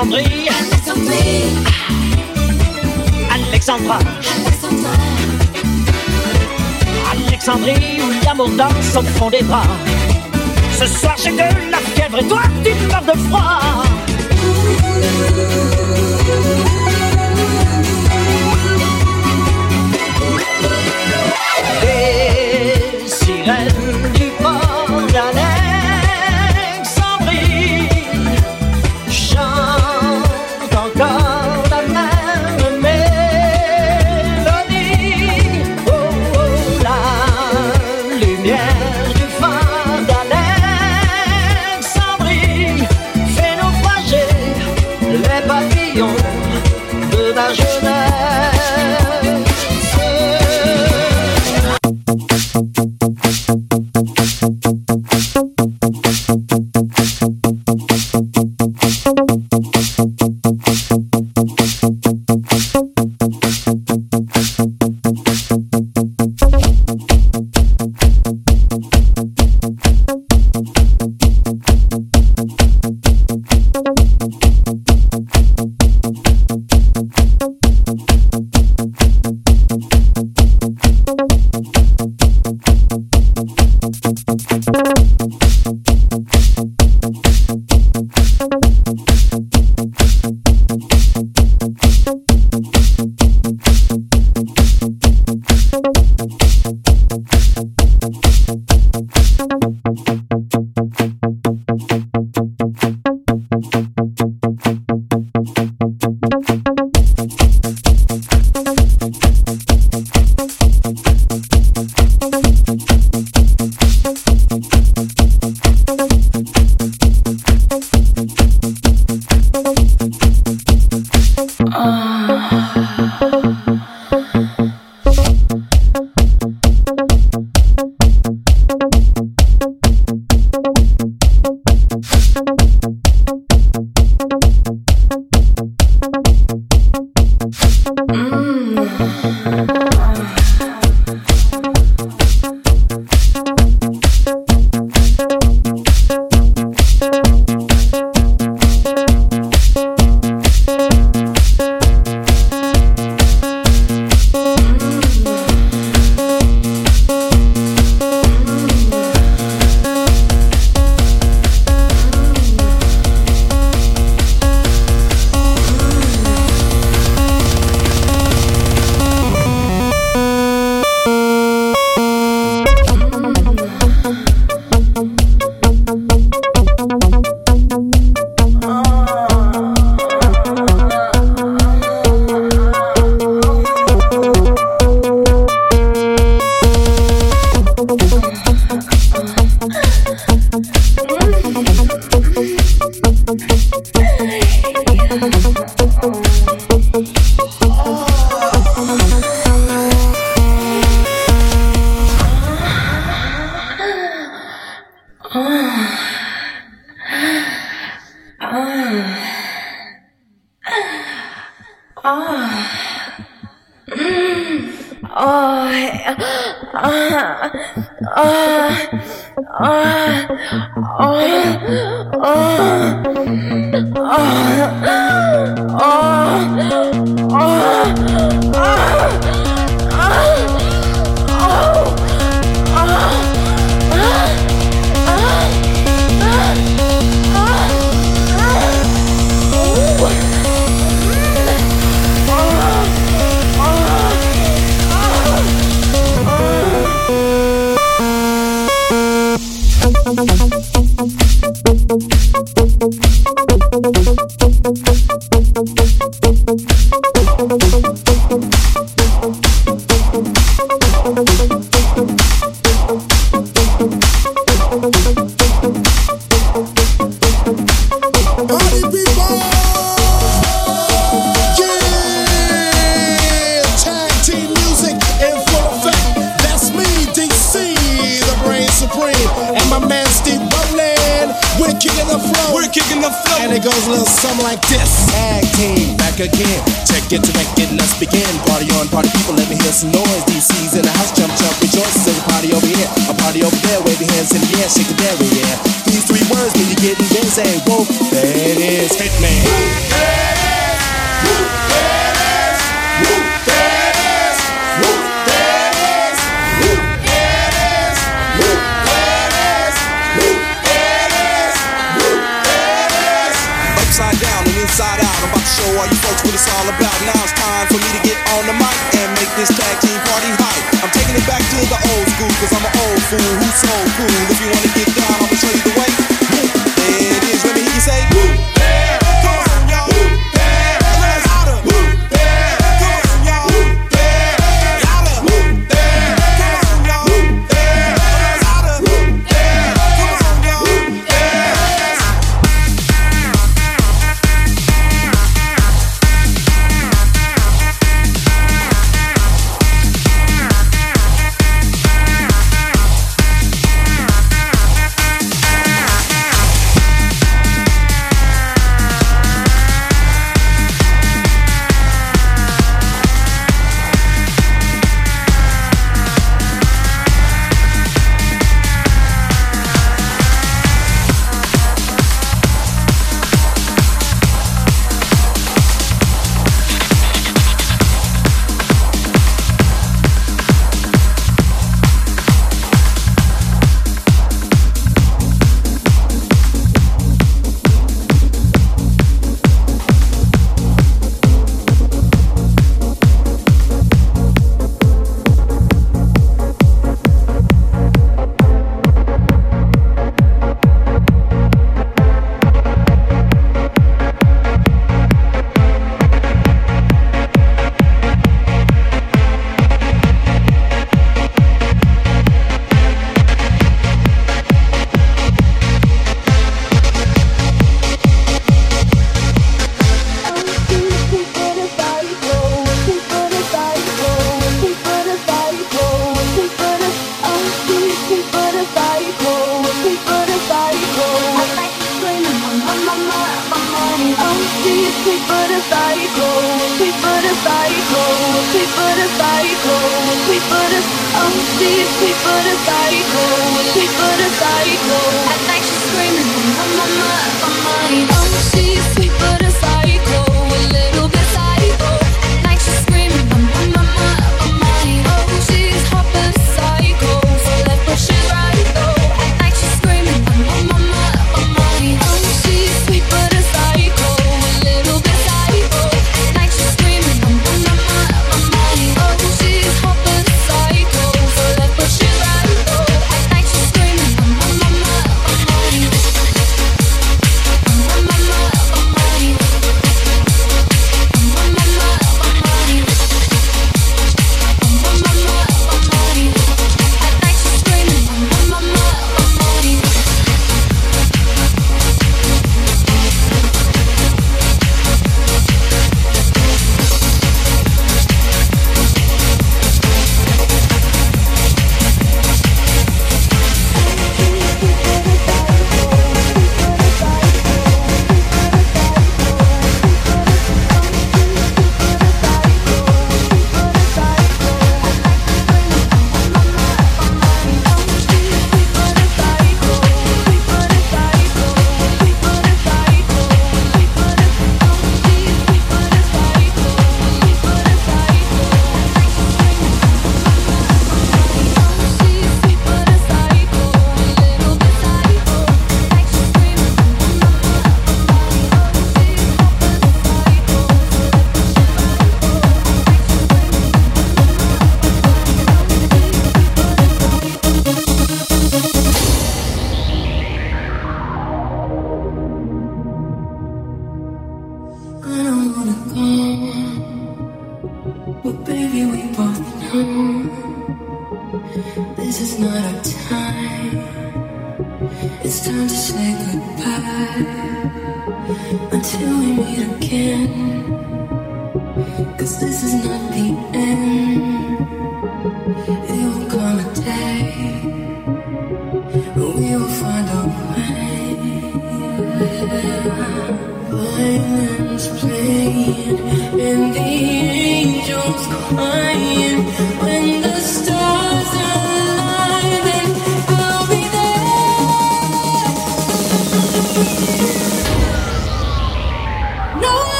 Alexandrie. Alexandrie. Alexandra. Alexandrie où l'amour danse au fond des bras. Ce soir j'ai de la fièvre et toi tu meurs de froid.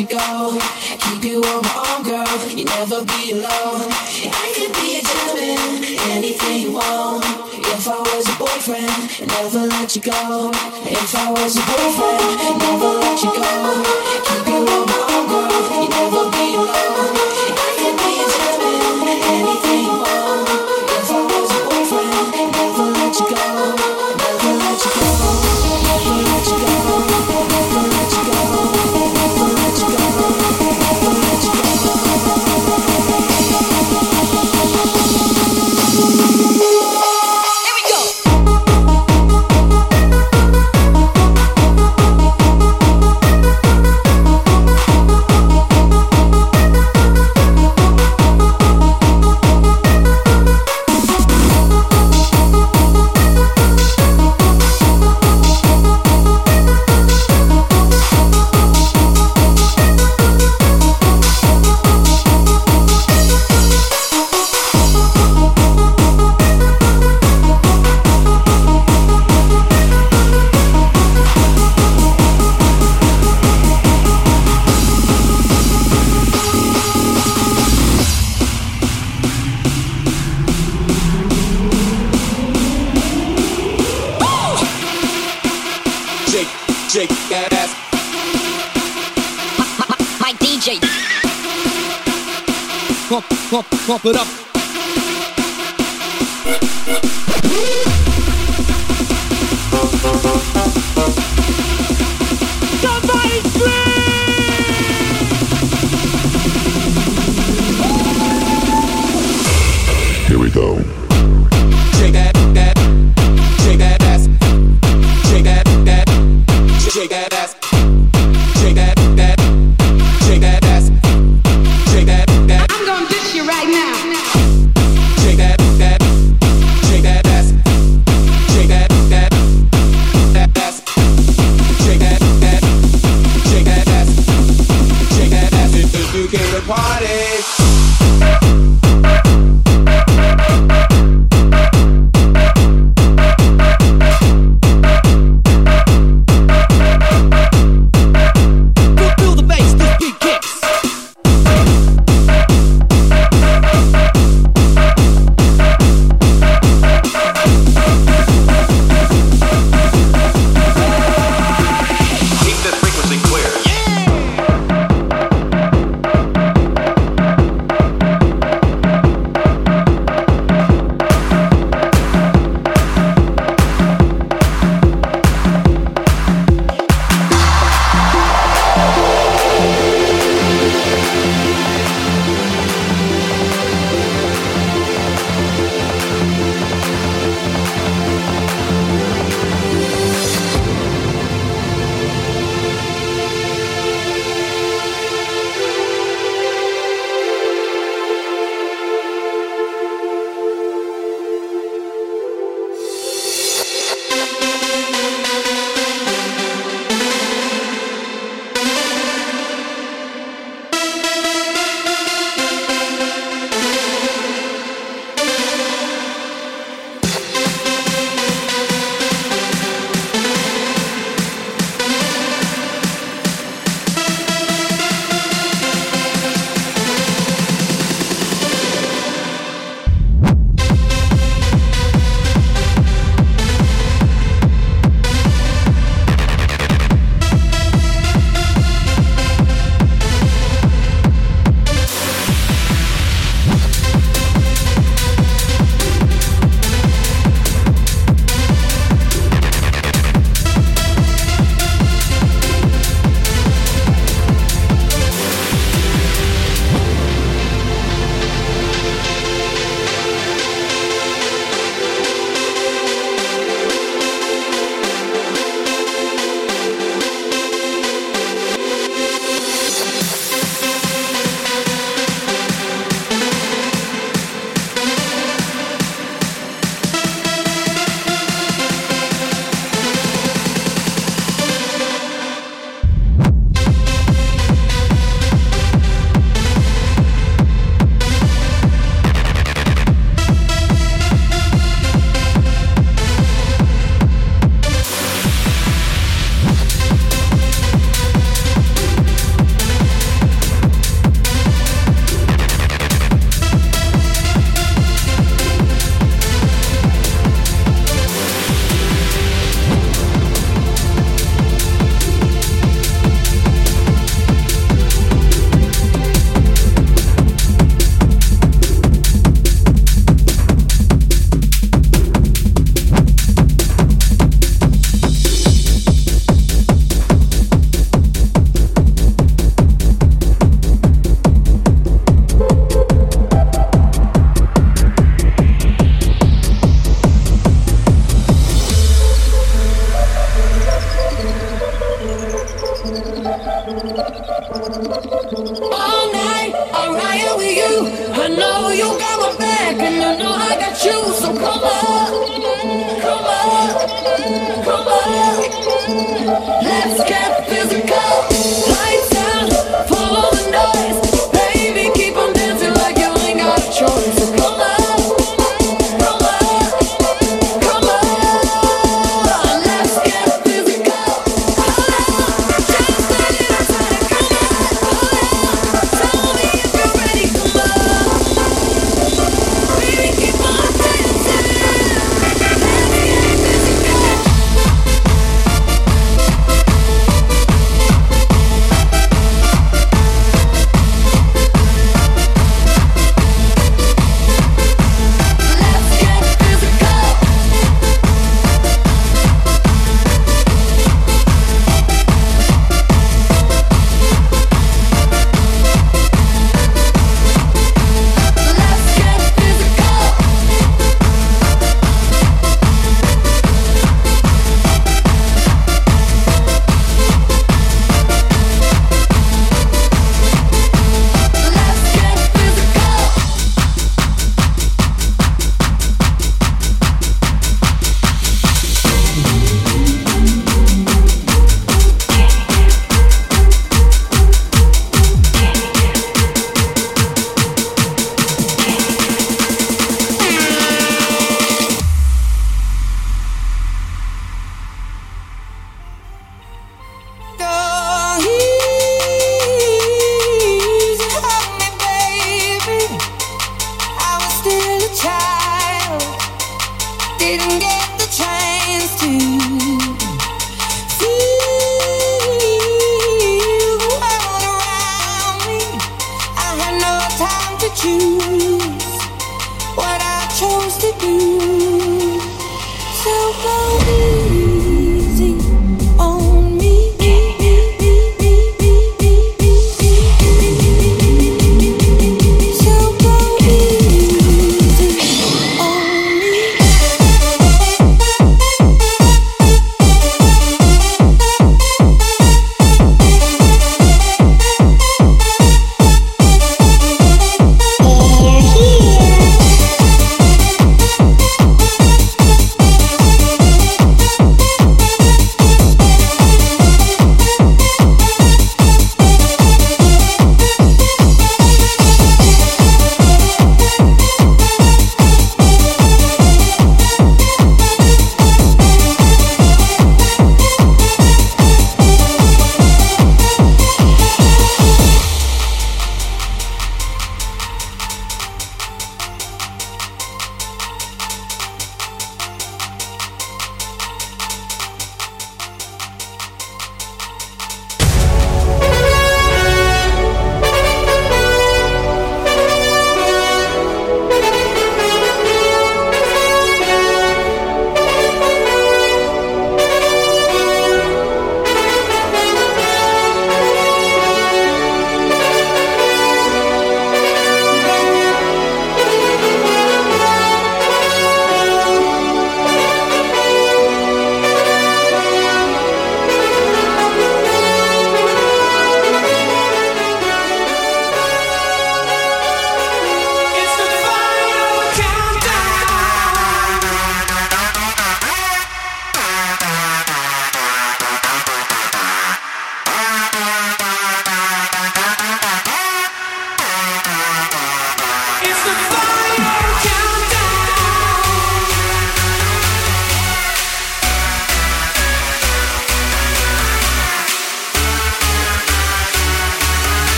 you go. Keep you on my arm, girl. You never be alone. I could be a gentleman, anything you want. If I was your boyfriend, never let you go. If I was your boyfriend, never let you go. pump it up.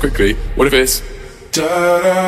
Quickly. What if it's da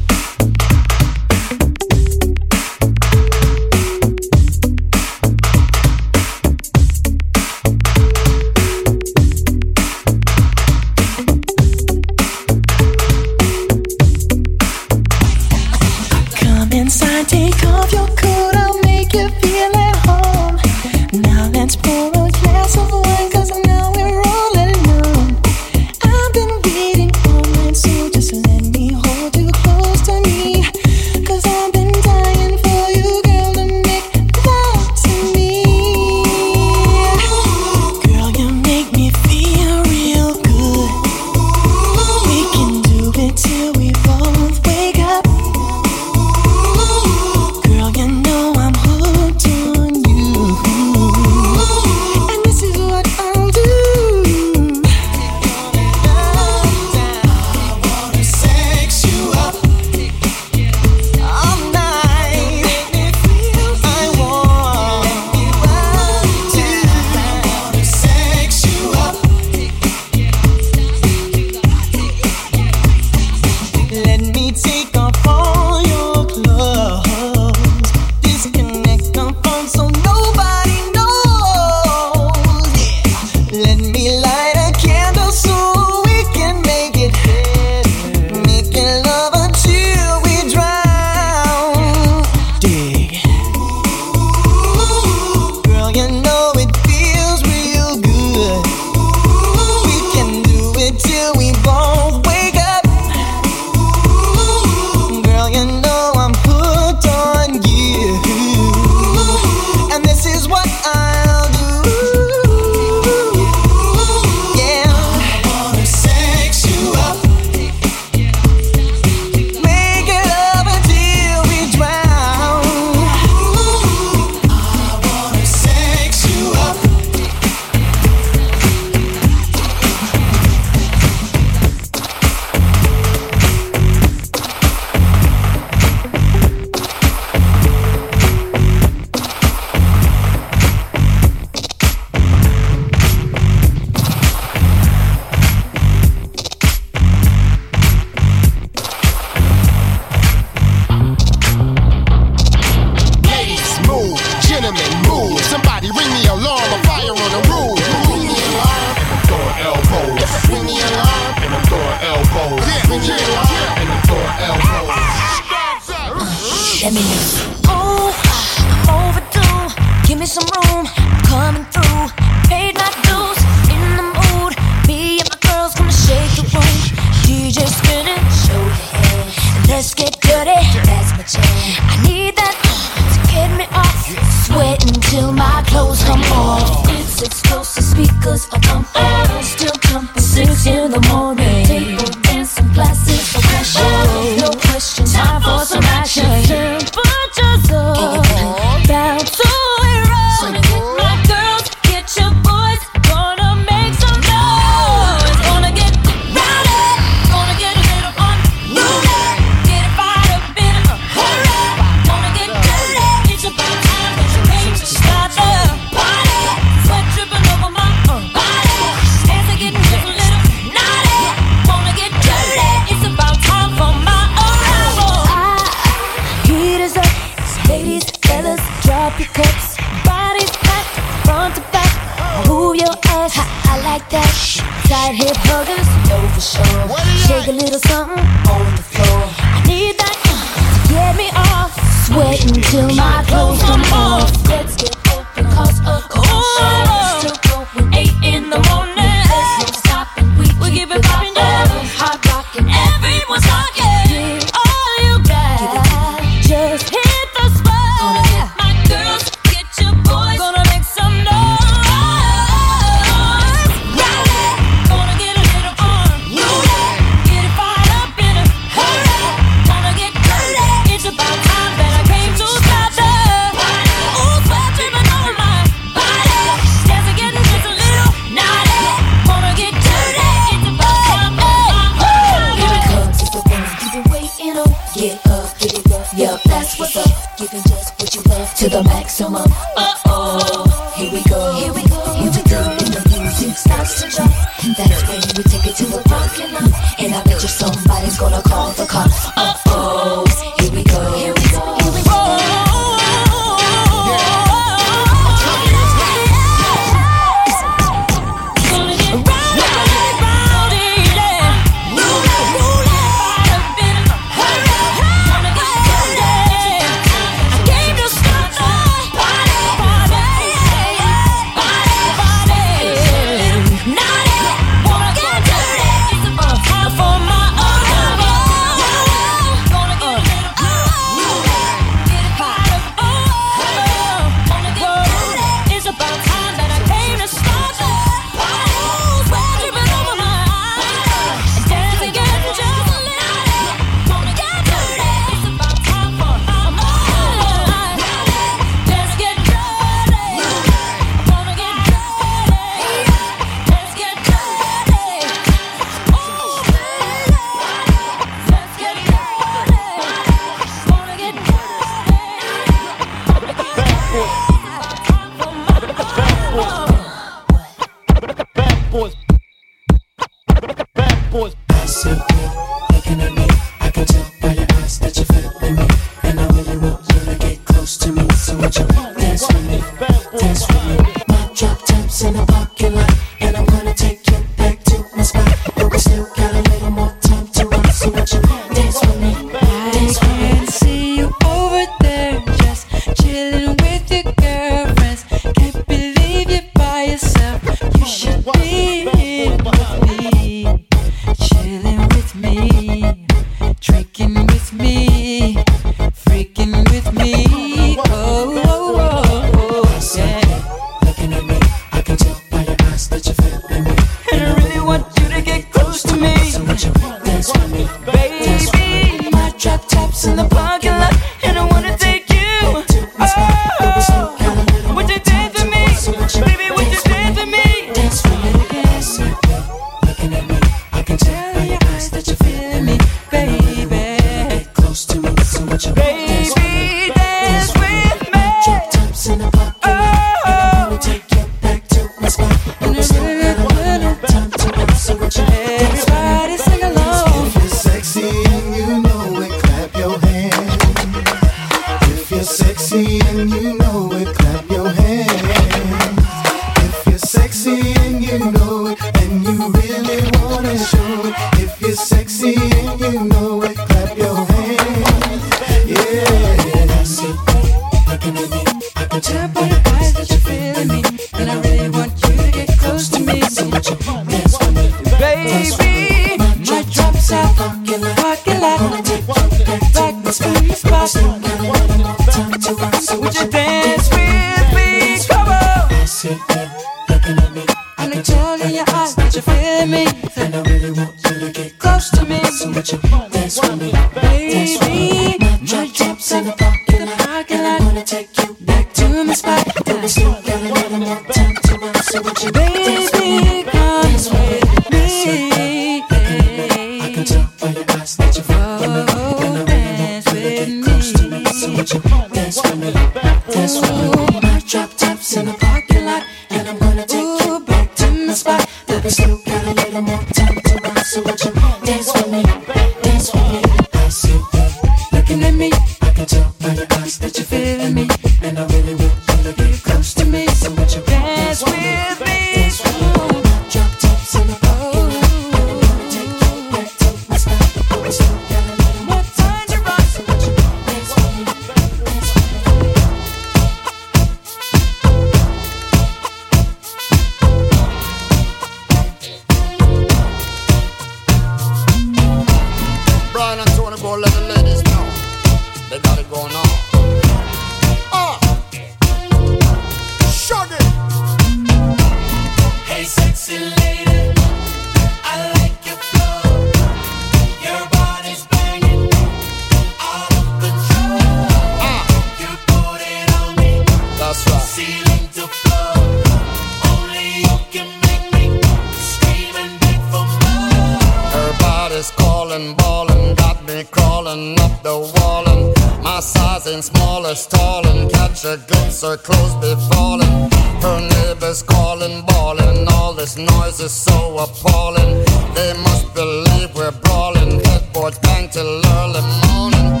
crawling up the wall and my size ain't small It's tall and Catch a glimpse or close be falling. Her neighbors calling, bawling. All this noise is so appalling. They must believe we're brawling. Headboards bang till early morning.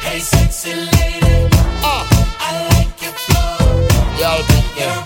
Hey, sexy lady. Uh. I like your flow. Y'all think you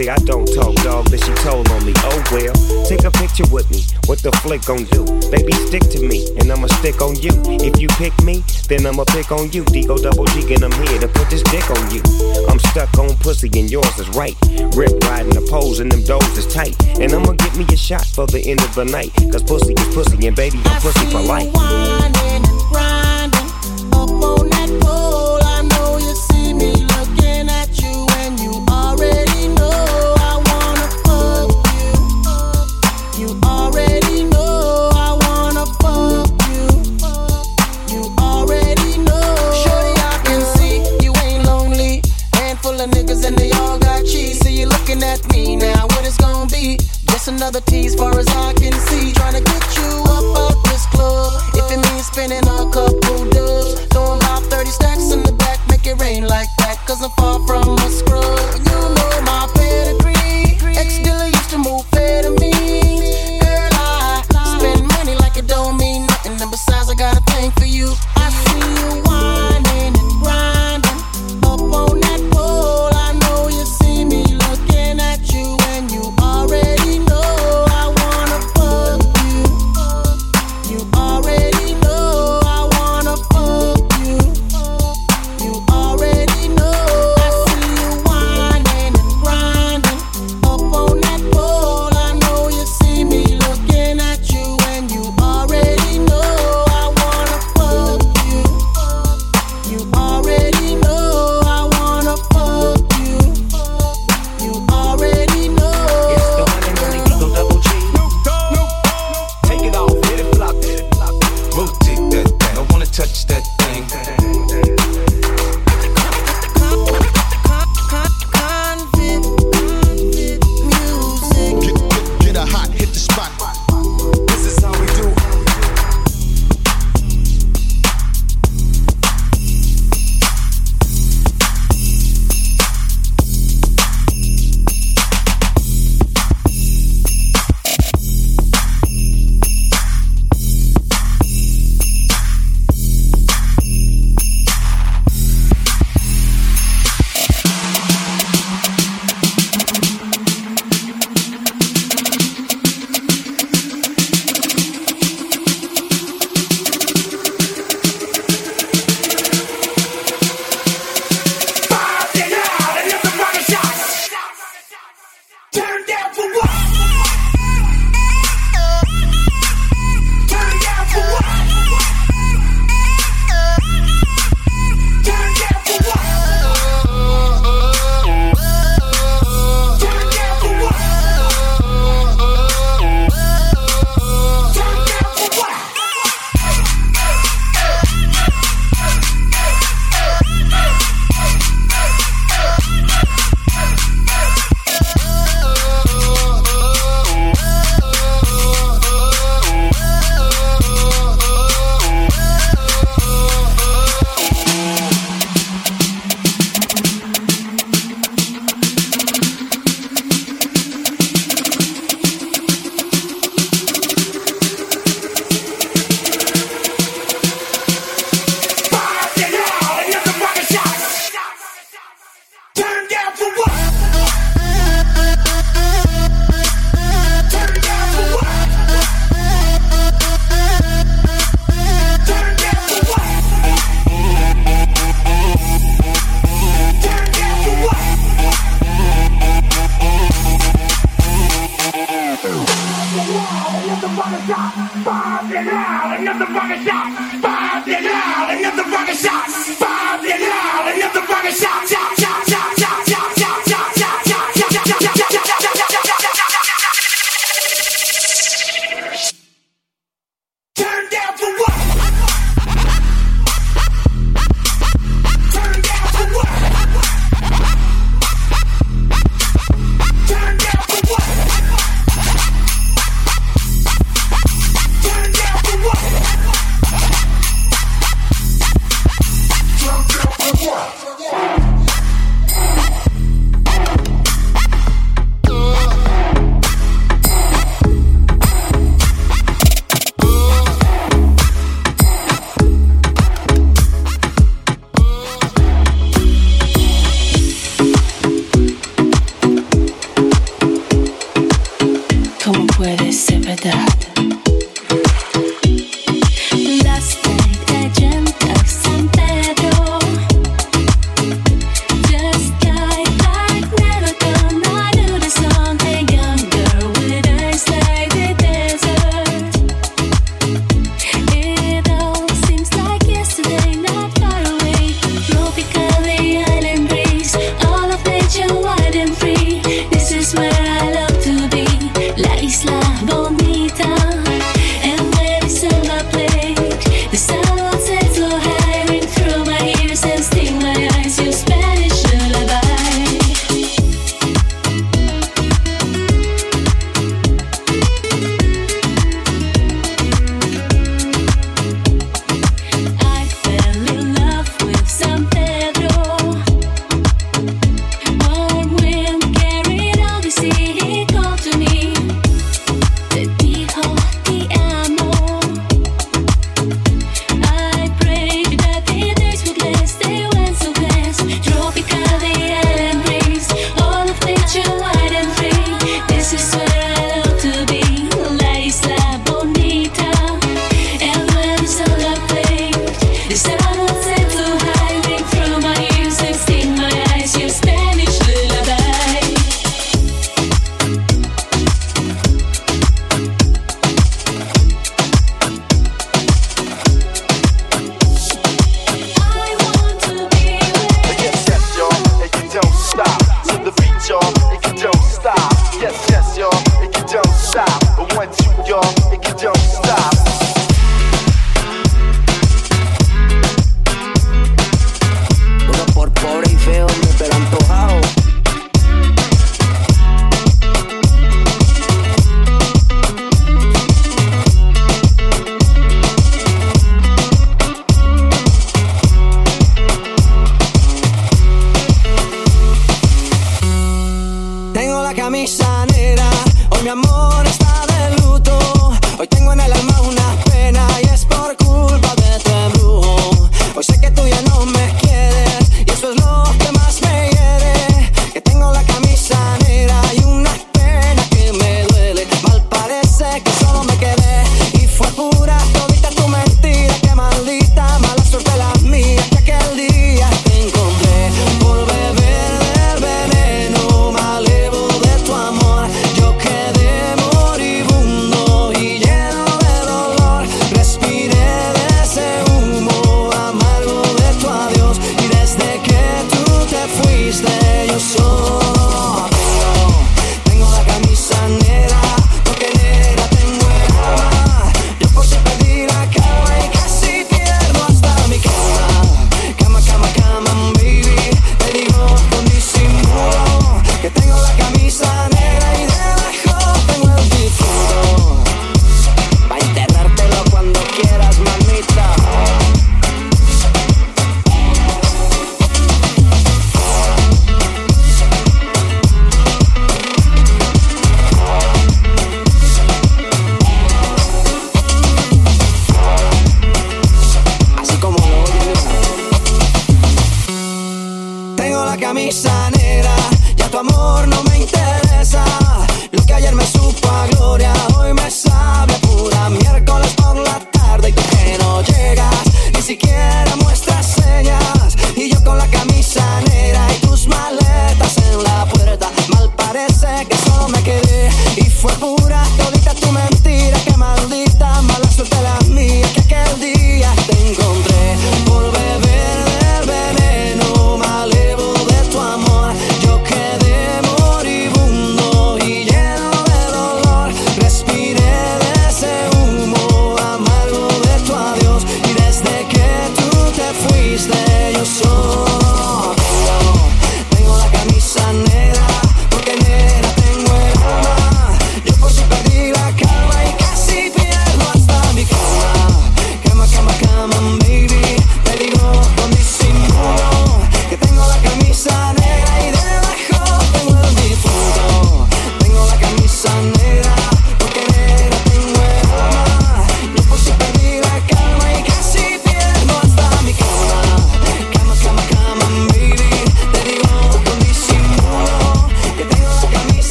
Say I don't talk, dog, but she told on me. Oh well, take a picture with me. What the flick gon' do? Baby, stick to me, and I'ma stick on you. If you pick me, then I'ma pick on you. D double G, and I'm here to put this dick on you. I'm stuck on pussy, and yours is right. Rip riding the poles, and them doors is tight. And I'ma get me a shot for the end of the night.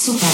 Super.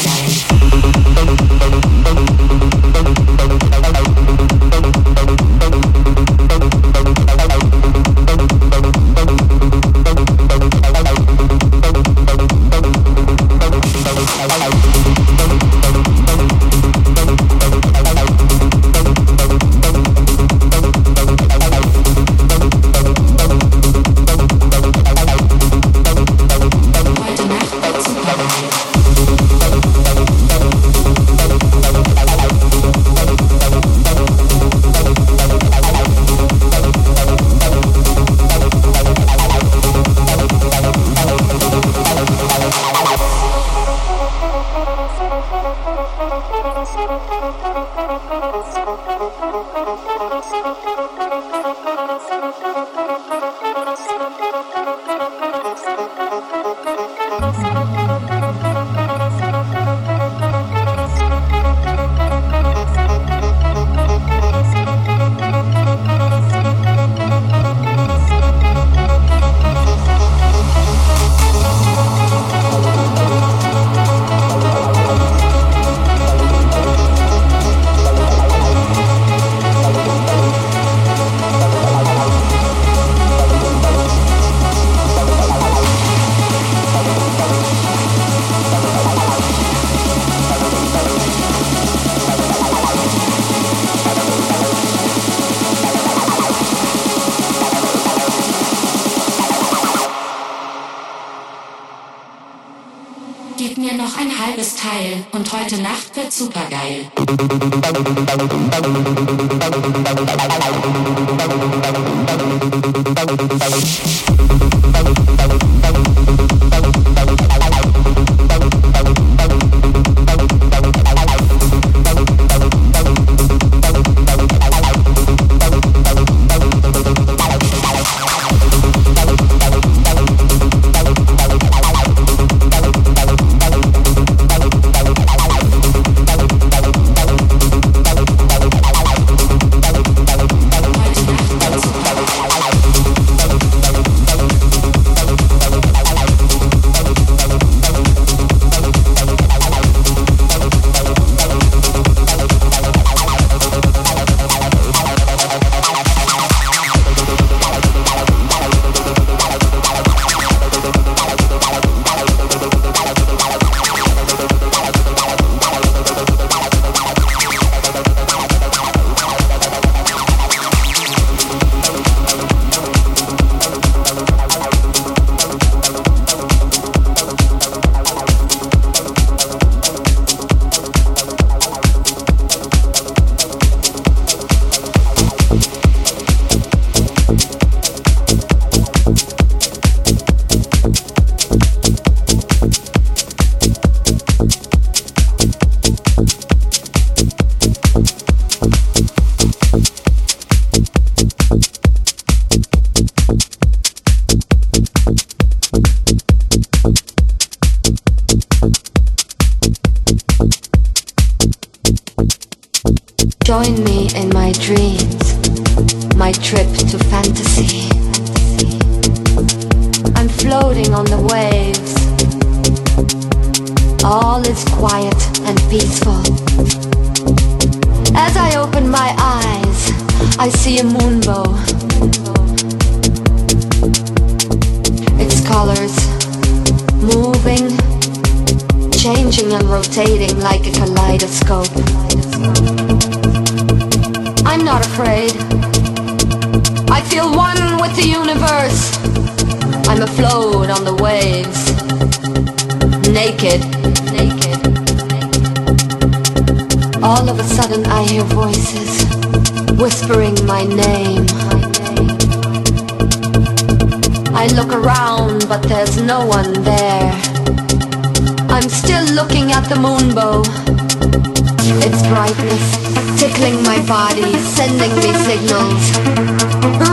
signals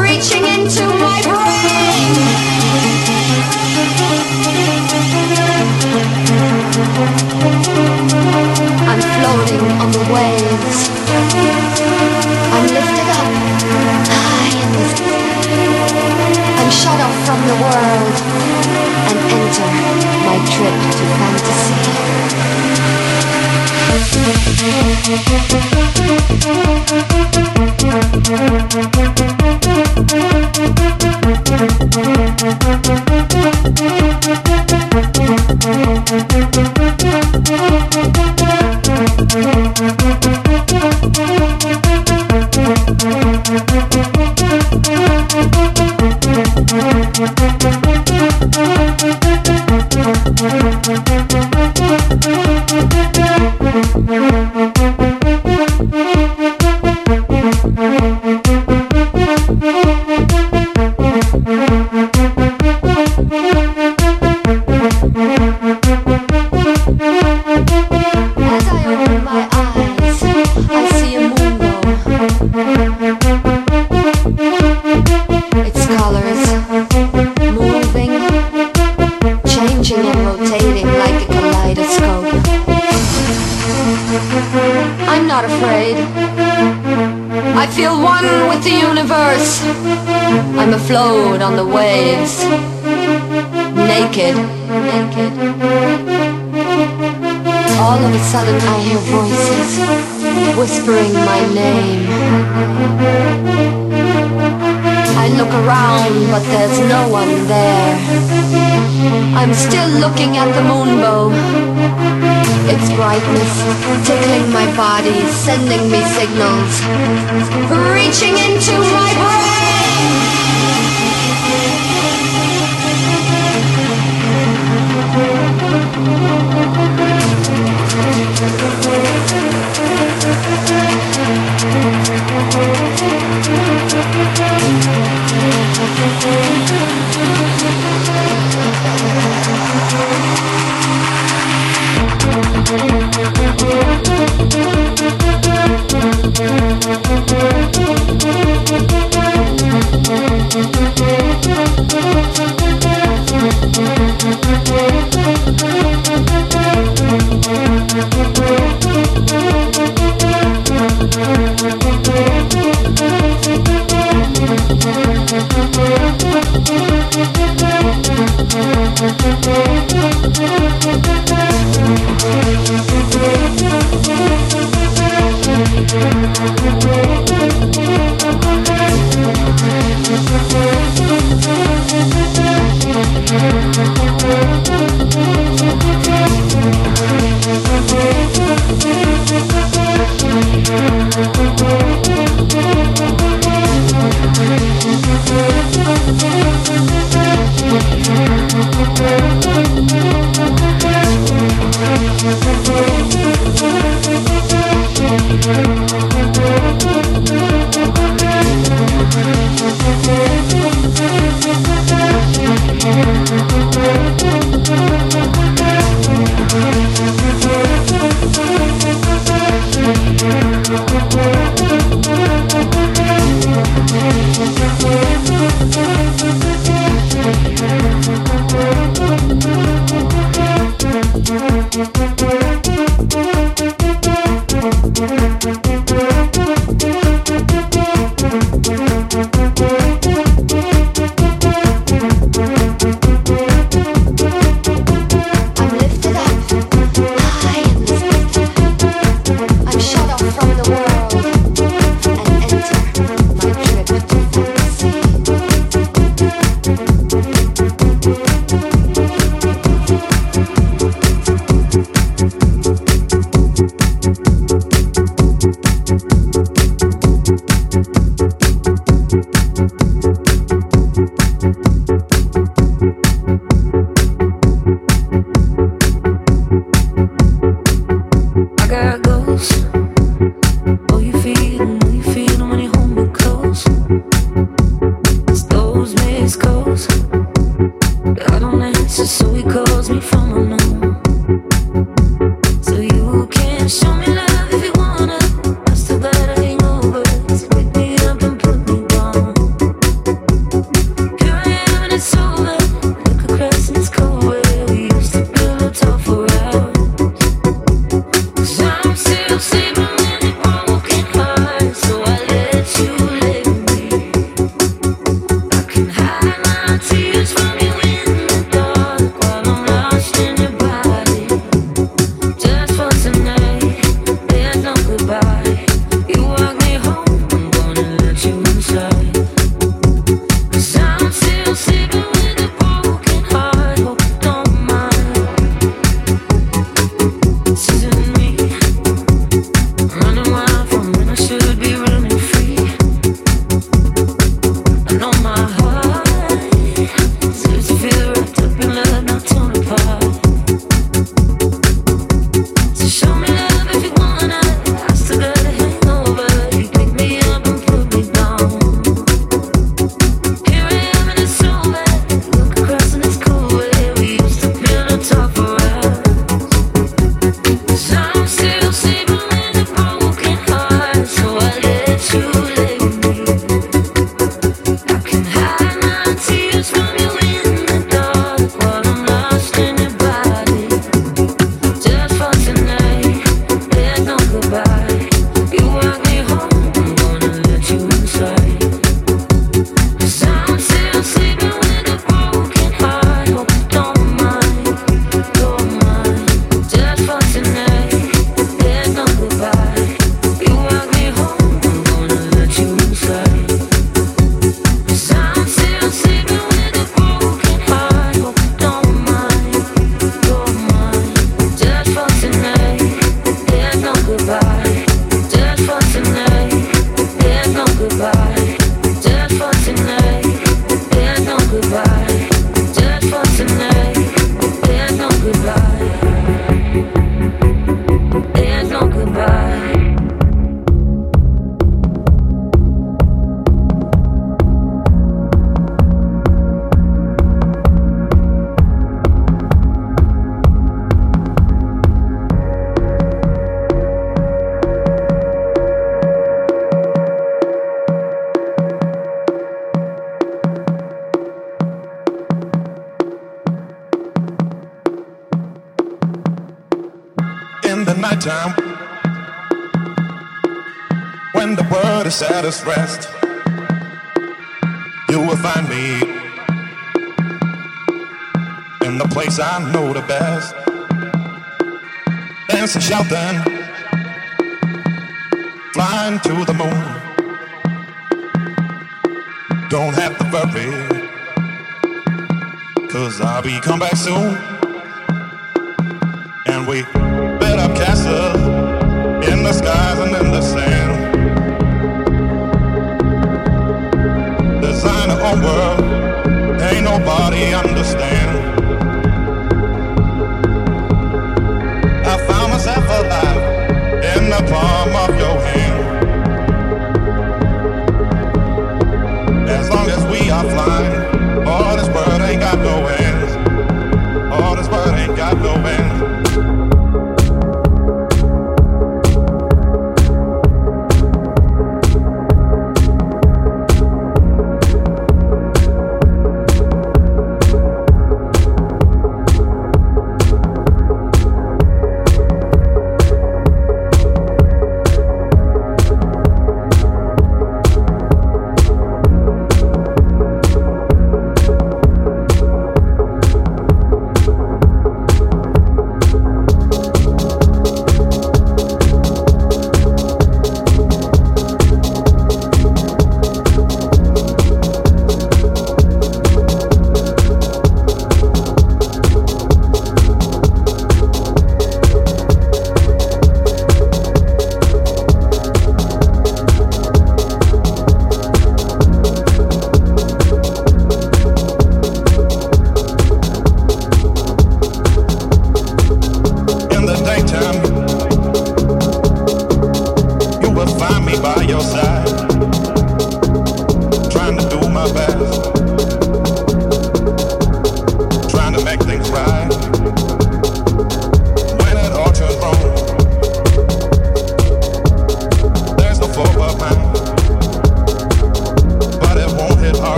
reaching into my brain. I'm floating on the waves. I'm lifted up high in the sky. I'm shut off from the world and enter my trip to fantasy. looking at the moonbow. Its brightness tickling my body, sending me signals, reaching into